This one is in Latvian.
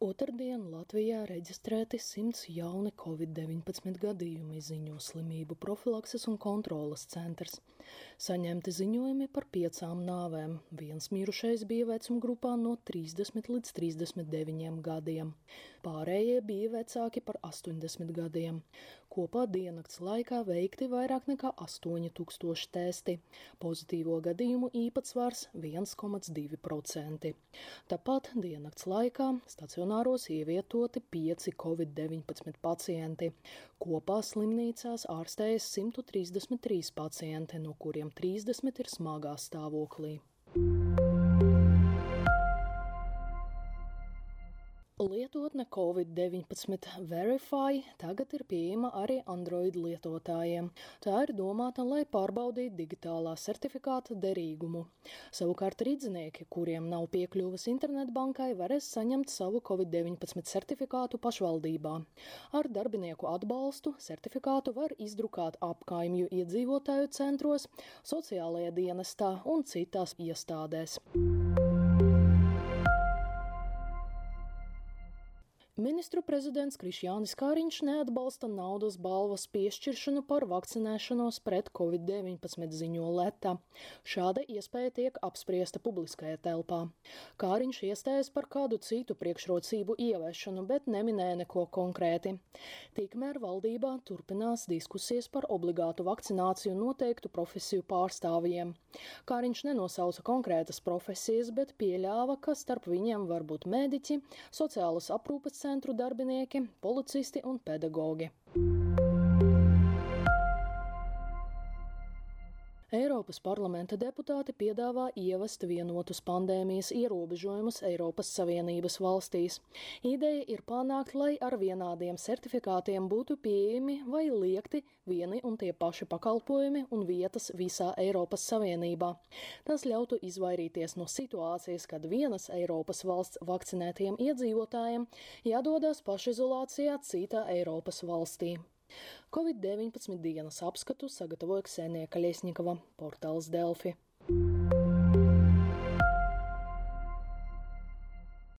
Otradien Latvijā reģistrēti 100 jauni covid-19 gadījumi, ziņo slimību profilakses un kontrolas centrs. Saņemti ziņojumi par piecām nāvēm. Viens mirušais bija vecuma grupā no 30 līdz 39 gadiem. Pārējie bija vecāki par 80 gadiem. Kopā diennakts laikā veikti vairāk nekā 8000 testi. Pozitīvo gadījumu īpatsvars 1,2%. Tāpat diennakts laikā stacionāros ievietoti pieci covid-19 pacienti. Kopā slimnīcās ārstējas 133 pacienti, no kuriem 30 ir smagā stāvoklī. Lietotne Covid-19 Verify tagad ir pieejama arī Android lietotājiem. Tā ir domāta, lai pārbaudītu digitālā certifikāta derīgumu. Savukārt rīdzinieki, kuriem nav piekļuves internetbankai, varēs saņemt savu Covid-19 certifikātu pašvaldībā. Ar darbinieku atbalstu certifikātu var izdrukāt apkaimju iedzīvotāju centros, sociālajā dienestā un citās iestādēs. Ministru prezidents Krišjānis Kāriņš neatbalsta naudas balvas piešķiršanu par vakcinēšanos pret covid-19 ziņo Leta. Šāda iespēja tiek apspriesta publiskajā telpā. Kāriņš iestājas par kādu citu priekšrocību ieviešanu, bet neminēja neko konkrēti. Tikmēr valdībā turpinās diskusijas par obligātu vakcināciju noteiktu profesiju pārstāvjiem. Kāriņš nenosauca konkrētas profesijas, bet pieļāva, ka starp viņiem var būt mediķi, sociālas aprūpes centri, centru darbinieki, policisti un pedagogi. Eiropas parlamenta deputāti piedāvā ievest vienotus pandēmijas ierobežojumus Eiropas Savienības valstīs. Ideja ir panākt, lai ar vienādiem certifikātiem būtu pieejami vai liekti vieni un tie paši pakalpojumi un vietas visā Eiropas Savienībā. Tas ļautu izvairīties no situācijas, kad vienas Eiropas valsts vakcinētiem iedzīvotājiem jādodas pašizolācijā citā Eiropas valstī. Covid-19 dienas apskatu sagatavoja Ksenija Kaļiesņikava, portāls Delfi.